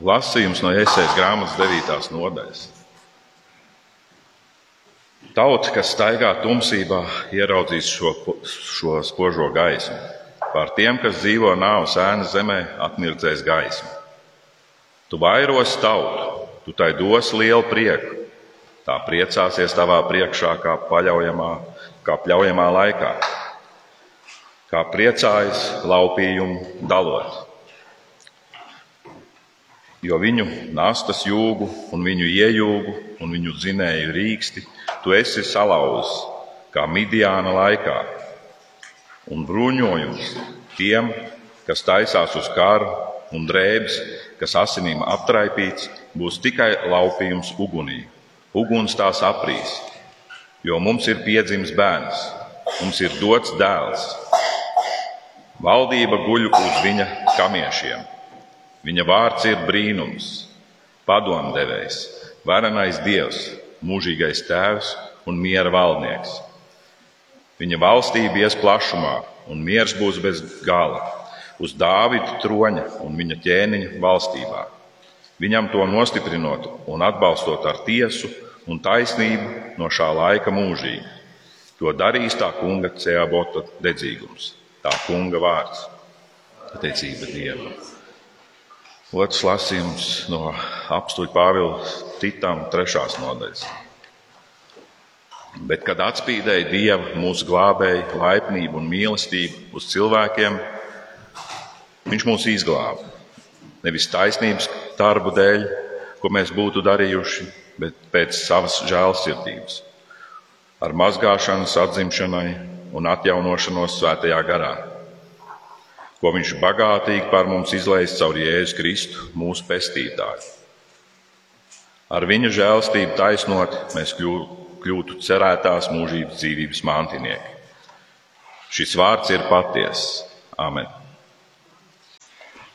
Lasījums no Iesaistas grāmatas 9. nodaļas. Tauta, kas staigā tumsībā, ieraudzīs šo, šo spožo gaismu. Pār tiem, kas dzīvo nāves ēnas zemē, atmirdzēs gaismu. Tu vairos tautu, tu tai dos lielu prieku. Tā priecāsies tavā priekšā, kā paļaujamā, kā pļaujamā laikā, kā priecājas laupījumu dalot. Jo viņu nastas jūgu un viņu iejūgu un viņu dzinēju rīksti tu esi salauzis kā Midiāna laikā, un bruņojums tiem, kas taisās uz karu, un drēbes, kas asinīm aptraipīts, būs tikai laupījums ugunī. Uguns tās aprīs, jo mums ir piedzimis bērns, mums ir dots dēls. Valdība guļ uz viņa kamiešiem. Viņa vārds ir brīnums, padomdevējs, varenais dievs, mūžīgais tēvs un miera valdnieks. Viņa valstība ies plašumā, un miers būs bez gala, uz Dāvida troņa un viņa ķēniņa valstībā. Viņam to nostiprinot un atbalstot ar tiesu un taisnību no šā laika mūžīgi. To darīs tā kunga Ceabota dedzīgums, tā kunga vārds - pateicība Dievam. Otrs lasījums no apstuļa Pāvila Titam, trešās nodaļas. Bet, kad atspīdēja Dieva mūsu glābēju laipnību un mīlestību uz cilvēkiem, Viņš mūs izglāba. Nevis taisnības darbu dēļ, ko mēs būtu darījuši, bet pēc savas žēlsirdības, ar mazgāšanas atzimšanai un atjaunošanos svētajā garā, ko Viņš bagātīgi par mums izlaiž caur Jēzu Kristu, mūsu pestītāju. Ar Viņa žēlstību taisnot, mēs kļūtu cerētās mūžības dzīvības mantinieki. Šis vārds ir patiess. Amen.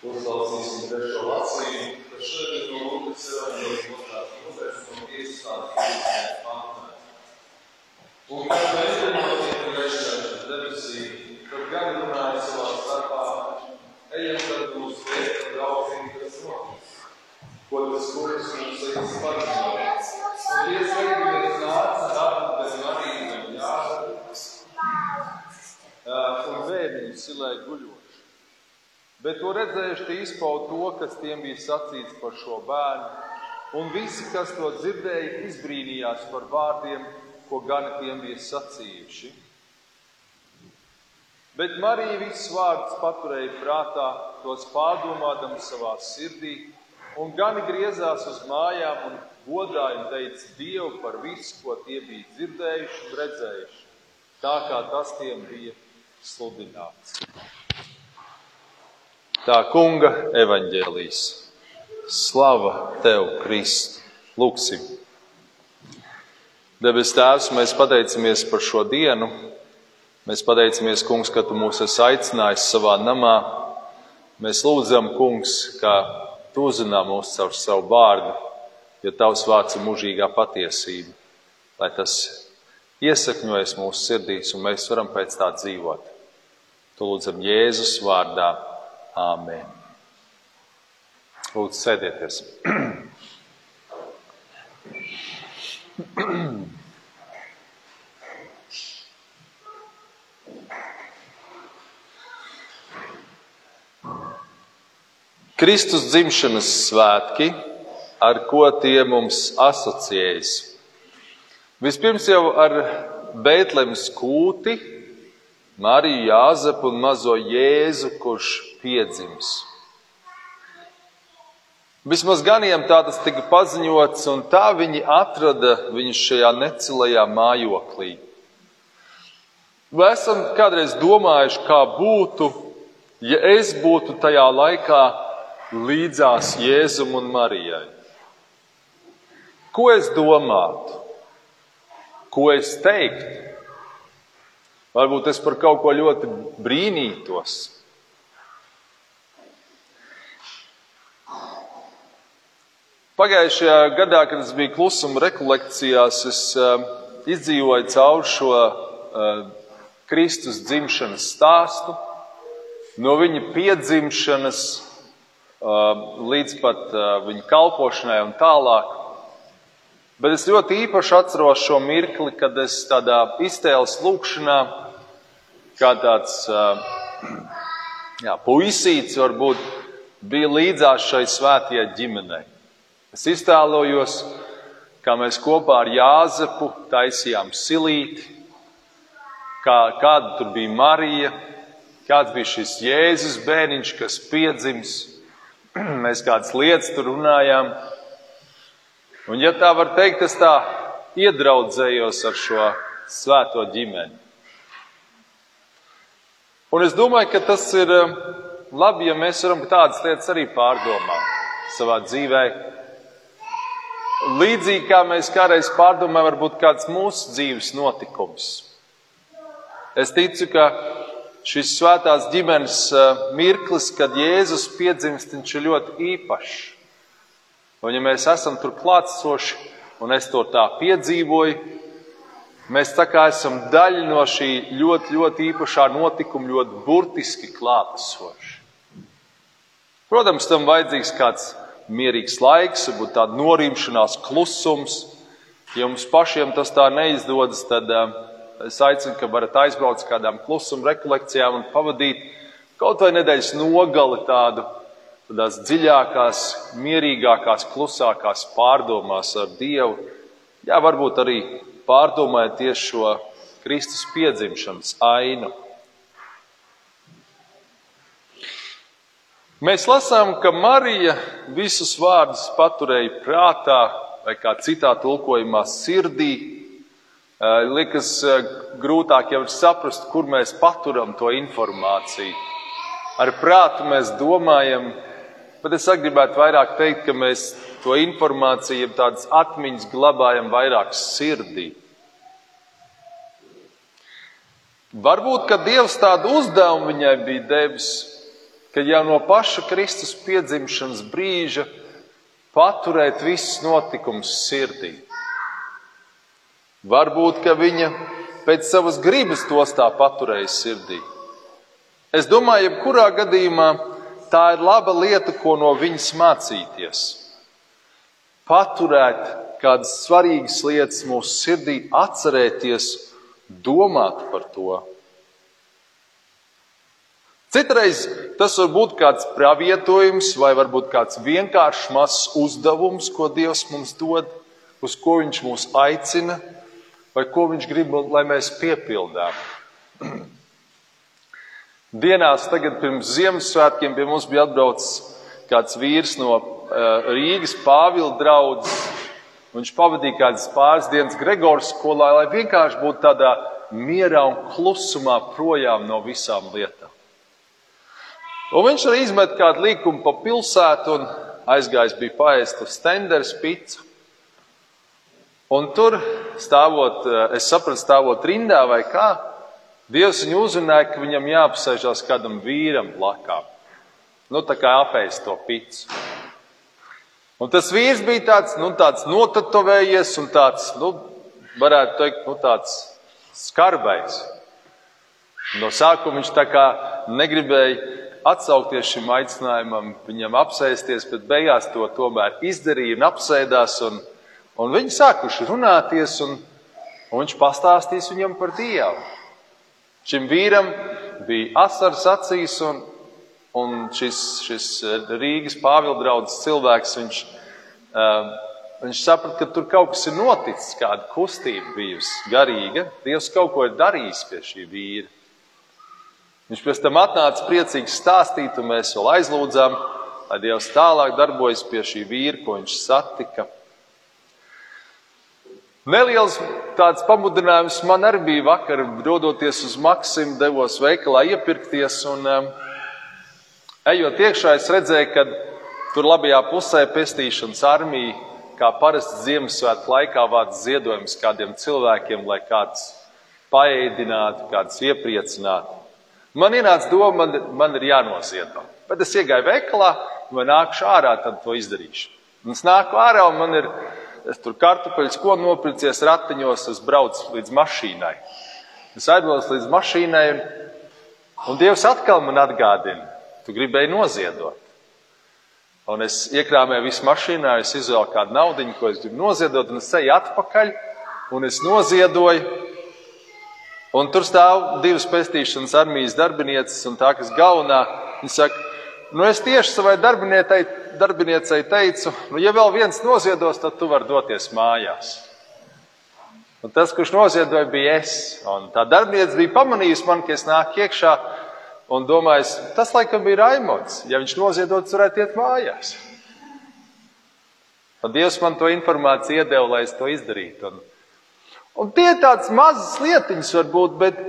Uzklausīsim trešo lasījumu, kas šodien no Lūkas evaņģēlijas otrās nodaļas no 15. pantā. Un kad mēģinājot iegaišana debesīm, tad gan runāja savā starpā, ejam tad mūs vērt un raudzīt, kas notiks. Ko tas kungs mums teiks paziņot. Un tie sveikties nāca tātad bez Mariju un Jāzeru, un vēdiņu silē guļot. Bet to redzējuši, tie izpauda to, kas tiem bija sacīts par šo bērnu, un visi, kas to dzirdēja, izbrīnījās par vārdiem, ko gan tiem bija sacījuši. Bet Marija visus vārdus paturēja prātā, tos pārdomādama savā sirdī, un gan griezās uz mājām un godāja un teica Dievu par visu, ko tie bija dzirdējuši un redzējuši, tā kā tas tiem bija sludināts. Tā kunga evaņģēlīs. Slava tev, Kristu! Lūksim! Debes Tēvs, mēs pateicamies par šo dienu. Mēs pateicamies, Kungs, ka Tu mūs esi aicinājis savā namā. Mēs lūdzam, Kungs, ka Tu uzrunā mūs caur savu vārdu, jo Tavs vārds ir mūžīgā patiesība, lai tas iesakņojas mūsu sirdīs un mēs varam pēc tā dzīvot. Tu lūdzam Jēzus vārdā. Āmen. Lūdzu, sēdieties. Kristus dzimšanas svētki, ar ko tie mums asociējas. Vispirms jau ar Beitlemes kūti, Mariju Jāzepu un mazo Jēzu, kurš piedzims. Vismaz ganiem tā tas tika paziņots, un tā viņi atrada viņu šajā necilajā mājoklī. Vai esam kādreiz domājuši, kā būtu, ja es būtu tajā laikā līdzās Jēzum un Marijai? Ko es domātu? Ko es teiktu? Varbūt es par kaut ko ļoti brīnītos. Pagājušajā gadā, kad es biju klusuma rekolekcijās, es uh, izdzīvoju cauri šo uh, Kristus dzimšanas stāstu, no viņa piedzimšanas līdz pat viņa kalpošanai un tālāk. Bet es ļoti īpaši atceros šo mirkli, kad es tādā iztēles lūkšanā, kā tāds jā, puisīts varbūt bija līdzās šai svētajai ģimenei. Es iztēlojos, kā mēs kopā ar Jāzepu taisījām silīti, kā, kāda tur bija Marija, kāds bija šis Jēzus bērniņš, kas piedzims. Mēs kādas lietas tur runājām. Un, ja tā var teikt, es tā iedraudzējos ar šo svēto ģimeni. Un es domāju, ka tas ir eh, labi, ja mēs varam tādas lietas arī pārdomāt savā dzīvē. Līdzīgi kā mēs kādreiz pārdomājam, varbūt kāds mūsu dzīves notikums. Es ticu, ka šis svētās ģimenes eh, mirklis, kad Jēzus piedzimst, viņš ir ļoti īpašs. Un, ja mēs esam tur klātsoši, un es to tā piedzīvoju, mēs tā kā esam daļa no šī ļoti, ļoti īpašā notikuma, ļoti burtiski klātesoši. Protams, tam vajadzīgs kāds mierīgs laiks, varbūt tāda norimšanās, klusums. Ja mums pašiem tas tā neizdodas, tad uh, es aicinu, ka varat aizbraukt uz kādām klusuma rekolekcijām un pavadīt kaut vai nedēļas nogali tādu tādās dziļākās, mierīgākās, klusākās pārdomās ar Dievu. Jā, varbūt arī pārdomājot tieši šo Kristus piedzimšanas ainu. Mēs lasām, ka Marija visus vārdus paturēja prātā, vai kā citā tulkojumā, sirdī. Liekas, grūtāk jau ir saprast, kur mēs paturam to informāciju. Ar prātu mēs domājam, Bet es gribētu vairāk teikt, ka mēs to informāciju, tādas atmiņas glabājam vairāk sirdī. Varbūt, ka Dievs tādu uzdevumu viņai bija devis, ka jau no paša Kristus piedzimšanas brīža paturēt visus notikumus sirdī. Varbūt, ka viņa pēc savas gribas tos tā paturēja sirdī. Es domāju, jebkurā gadījumā tā ir laba lieta, ko no viņas mācīties. Paturēt kādas svarīgas lietas mūsu sirdī, atcerēties, domāt par to. Citreiz tas var būt kāds pravietojums, vai varbūt kāds vienkāršs mazs uzdevums, ko Dievs mums dod, uz ko Viņš mūs aicina, vai ko Viņš grib, lai mēs piepildām. Dienās tagad pirms Ziemassvētkiem pie mums bija atbraucis kāds vīrs no uh, Rīgas Pāvila draudzes. Viņš pavadīja kādas pāris dienas Gregors skolā, lai vienkārši būtu tādā mierā un klusumā projām no visām lietām. Un viņš arī izmet kādu līkumu pa pilsētu un aizgājis bija paēst uz Stenders pizzu. Un tur stāvot, es sapratu, stāvot rindā vai kā, Dievs viņu uzrunāja, ka viņam jāapsēžās kādam vīram blakām. Nu, tā kā apēst to picu. Un tas vīrs bija tāds, nu, tāds notatovējies un tāds, nu, varētu teikt, nu, tāds skarbais. No sākuma viņš tā kā negribēja atsaukties šim aicinājumam, viņam apsēsties, bet beigās to tomēr izdarīja un apsēdās. Un, un viņi sākuši runāties, un, un viņš pastāstīs viņam par Dievu. Šim vīram bija asars acīs, un, un šis, šis Rīgas pāvildraudzes cilvēks, viņš, uh, viņš saprata, ka tur kaut kas ir noticis, kāda kustība bijusi garīga. Dievs kaut ko ir darījis pie šī vīra. Viņš pēc tam atnāca priecīgs stāstīt, un mēs vēl aizlūdzām, lai Dievs tālāk darbojas pie šī vīra, ko viņš satika. Neliels tāds pamudinājums man arī bija vakar, dodoties uz Maksimu, devos veikalā iepirkties. Un, um, ejot iekšā, es redzēju, ka tur labajā pusē pestīšanas armija, kā parasti Ziemassvētku laikā, vāc ziedojumus kādiem cilvēkiem, lai kāds paēdinātu, kāds iepriecinātu. Man ienāca doma, man, man ir jānoziedo. Bet es iegāju veikalā, vai nākšu ārā, tad to izdarīšu. Un es nāku ārā, un man ir es tur kartupeļus, ko nopircies ratiņos, es braucu līdz mašīnai. Es aizbraucu līdz mašīnai, un Dievs atkal man atgādina, tu gribēji noziedot. Un es iekrāmēju visu mašīnā, es izvēlu kādu naudu, ko es gribu noziedot, un es eju atpakaļ, un es noziedoju. Un tur stāv divas pestīšanas armijas darbinieces, un tā, kas galvenā, viņa saka, nu es tieši savai darbiniecei, teicu, nu ja vēl viens noziedos, tad tu vari doties mājās. Un tas, kurš noziedoja, bija es. Un tā darbiniece bija pamanījusi man, ka es nāku iekšā un domāju, tas laikam bija Raimons. Ja viņš noziedots, varētu iet mājās. Un Dievs man to informāciju iedeva, lai es to izdarītu. Un, un tie ir tādas mazas lietiņas, varbūt, bet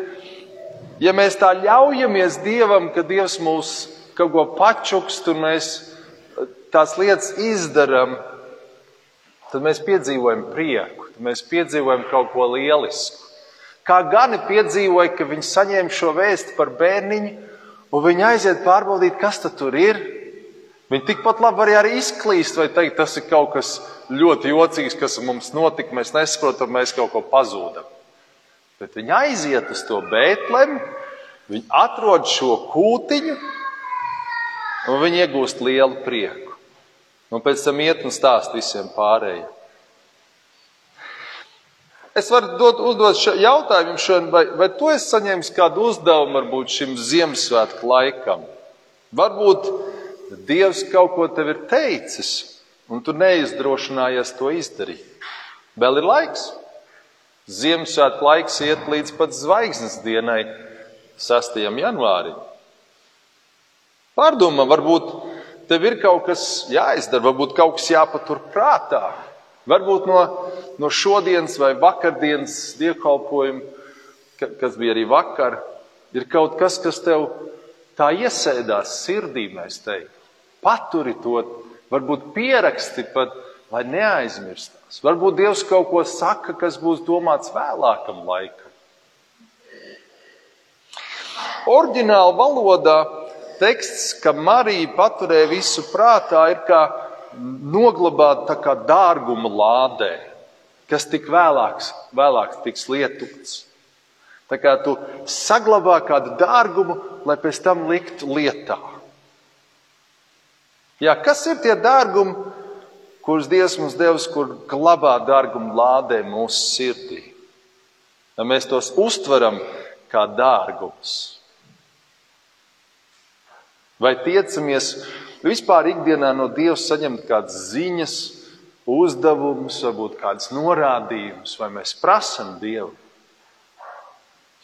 ja mēs tā ļaujamies Dievam, ka Dievs mūs kaut ko pačukst un mēs tās lietas izdarām, tad mēs piedzīvojam prieku, tad mēs piedzīvojam kaut ko lielisku. Kā Gani piedzīvoja, ka viņi saņēma šo vēstu par bērniņu, un viņi aiziet pārbaudīt, kas tur ir. Viņi tikpat labi var arī izklīst vai teikt, tas ir kaut kas ļoti jocīgs, kas mums notika, mēs nesaprotam, mēs kaut ko pazūdam. Bet viņi aiziet uz to Bēntlemi, viņi atrod šo kūtiņu, un viņi iegūst lielu prieku. Un pēc tam iet un stāst visiem pārējiem. Es varu dot, uzdot šo jautājumu šodien, vai, vai tu esi saņēmis kādu uzdevumu varbūt šim Ziemassvētku laikam? Varbūt Dievs kaut ko tev ir teicis, un tu neizdrošinājies to izdarīt. Vēl ir laiks. Ziemassvētku laiks iet līdz pat zvaigznes dienai, 6. janvārim. Pārdomā, varbūt tev ir kaut kas jāizdara, varbūt kaut kas jāpatur prātā. Varbūt no, no šodienas vai vakardienas dievkalpojuma, kas bija arī vakar, ir kaut kas, kas tev tā iesēdās sirdī, mēs teiktu. Paturi to, varbūt pieraksti pat, lai neaizmirstās. Varbūt Dievs kaut ko saka, kas būs domāts vēlākam laikam. Orģināla valodā teksts, ka Marija paturēja visu prātā, ir kā noglabāt tā kā dārguma lādē, kas tik vēlāks, vēlāk tiks lietots. Tā kā tu saglabā kādu dārgumu, lai pēc tam liktu lietā. Jā, kas ir tie dārgumi, kurus Dievs mums devis, kur glabā dārgumu lādē mūsu sirdī? Lai mēs tos uztveram kā dārgumus. Vai tiecamies vispār ikdienā no Dieva saņemt kādas ziņas, uzdevumus, varbūt kādas norādījumus, vai mēs prasam Dievu?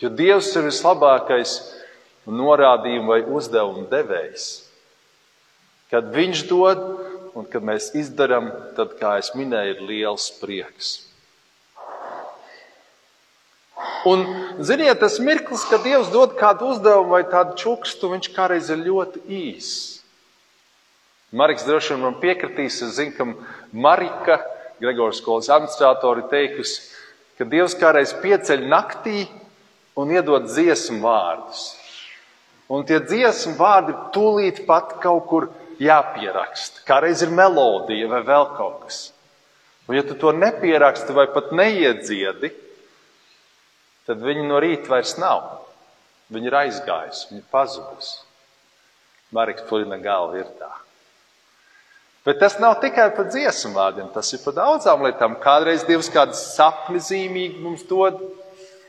Jo Dievs ir vislabākais norādījumu vai uzdevumu devējs. Kad Viņš dod un kad mēs izdarām, tad, kā es minēju, ir liels prieks. Un, ziniet, tas mirklis, kad Dievs dod kādu uzdevumu vai tādu čukstu, viņš kādreiz ir ļoti īss. Marks droši vien man piekritīs. Es zinu, ka Marika, Gregors skolas administratori, teikusi, ka Dievs kādreiz pieceļ naktī un iedod dziesmu vārdus. Un tie dziesmu vārdi tūlīt pat kaut kur jāpieraksta. Kādreiz ir melodija vai vēl kaut kas. Un ja tu to nepieraksti vai pat neiedziedi, tad viņi no rīta vairs nav. Viņi ir aizgājusi, viņi ir pazudusi. Marika Fulina galva ir tā. Bet tas nav tikai par dziesmu vārdiem, tas ir par daudzām lietām. Kādreiz Dievs kādu sapni zīmīgi mums dod.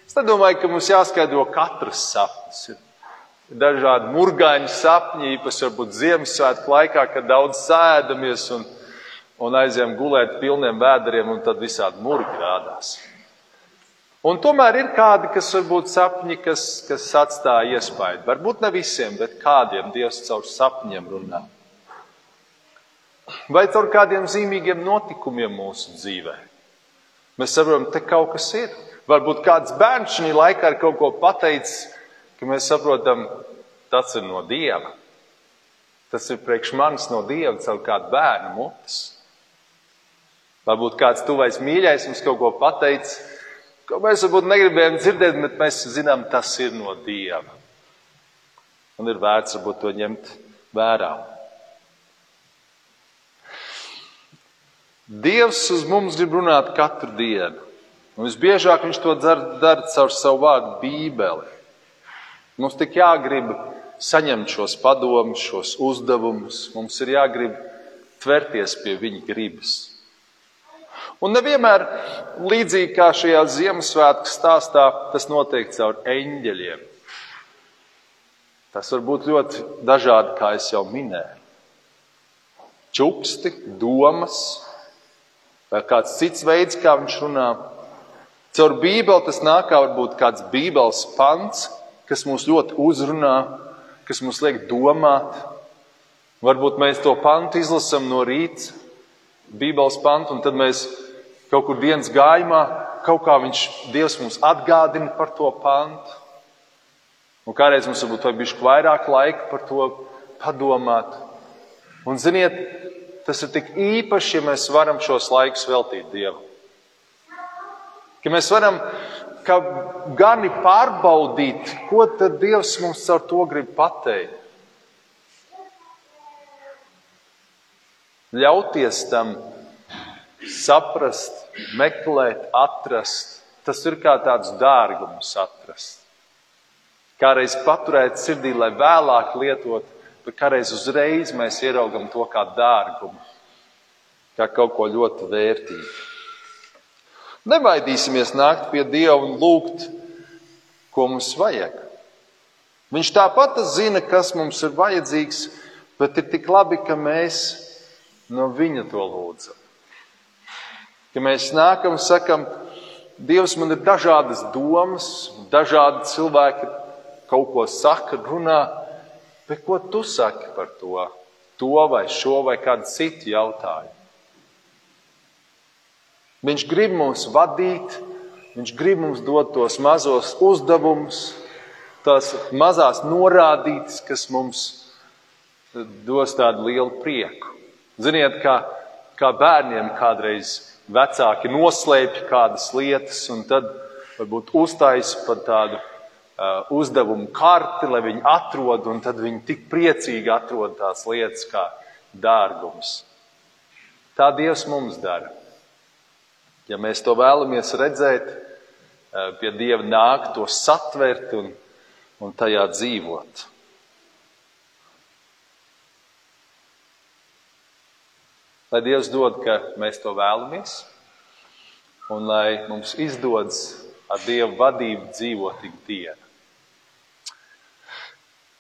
Es nedomāju, ka mums jāskaidro katrs sapnis. Ir dažādi murgāņu sapņi, īpaši varbūt Ziemassvētku laikā, kad daudz sēdamies un, un aizjām gulēt pilniem vēderiem, un tad visādi murgi rādās. Un tomēr ir kādi, kas varbūt sapņi, kas, kas atstāja iespaidu. Varbūt ne visiem, bet kādiem Dievs caur sapņiem runā vai caur kādiem zīmīgiem notikumiem mūsu dzīvē. Mēs saprotam, te kaut kas ir. Varbūt kāds bērns šajā laikā ir kaut ko pateicis, ka mēs saprotam, tas ir no Dieva. Tas ir priekš manis no Dieva caur kādu bērnu mutes. Varbūt kāds tuvais mīļais mums kaut ko pateicis, ko mēs varbūt negribējām dzirdēt, bet mēs zinām, tas ir no Dieva. Un ir vērts varbūt to ņemt vērā. Dievs uz mums grib runāt katru dienu. Un visbiežāk viņš to dara caur savu vārdu, Bībeli. Mums tik jāgrib saņemt šos padomus, šos uzdevumus. Mums ir jāgrib tverties pie viņa gribas. Un nevienmēr līdzīgi kā šajā Ziemassvētku stāstā, tas notiek caur eņģeļiem. Tas var būt ļoti dažādi, kā jau minēju. Čuksti, domas, vai kāds cits veids, kā viņš runā. Caur Bībeli tas nāk kā varbūt kāds Bībeles pants, kas mūs ļoti uzrunā, kas mums liek domāt. Varbūt mēs to pantu izlasām no rīta, Bībeles pantu, un tad mēs Kaut kur dienas gājumā, kaut kā viņš, Dievs mums atgādina par to pantu. Un kādreiz mums varbūt vajag bišķi vairāk laika par to padomāt. Un ziniet, tas ir tik īpaši, ja mēs varam šos laikus veltīt Dievam. Ka mēs varam kā gani pārbaudīt, ko tad Dievs mums ar to grib pateikt. Ļauties tam saprast, meklēt, atrast. Tas ir kā tāds dārgums atrast. Kādreiz paturēt sirdī, lai vēlāk lietot, bet kādreiz uzreiz mēs ieraugam to kā dārgumu, kā kaut ko ļoti vērtīgu. Nebaidīsimies nākt pie Dieva un lūgt, ko mums vajag. Viņš tāpat zina, kas mums ir vajadzīgs, bet ir tik labi, ka mēs no Viņa to lūdzam. Ka mēs nākam un sakam, Dievs, man ir dažādas domas, dažādi cilvēki kaut ko saka, runā, bet ko tu saki par to? To vai šo vai kādu citu jautājumu. Viņš grib mūs vadīt, viņš grib mums dot tos mazos uzdevumus, tās mazās norādītas, kas mums dos tādu lielu prieku. Ziniet, kā, kā bērniem kādreiz vecāki noslēpj kādas lietas, un tad varbūt uztaisa pat tādu uh, uzdevumu karti, lai viņi atrod, un tad viņi tik priecīgi atrod tās lietas kā dārgums. Tā Dievs mums dara. Ja mēs to vēlamies redzēt, uh, pie Dieva nāk to satvert un, un tajā dzīvot. Lai Dievs dod, ka mēs to vēlamies, un lai mums izdodas ar Dieva vadību dzīvot tik dienu.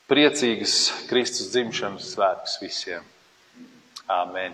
Priecīgas Kristus dzimšanas svētkus visiem! Āmen!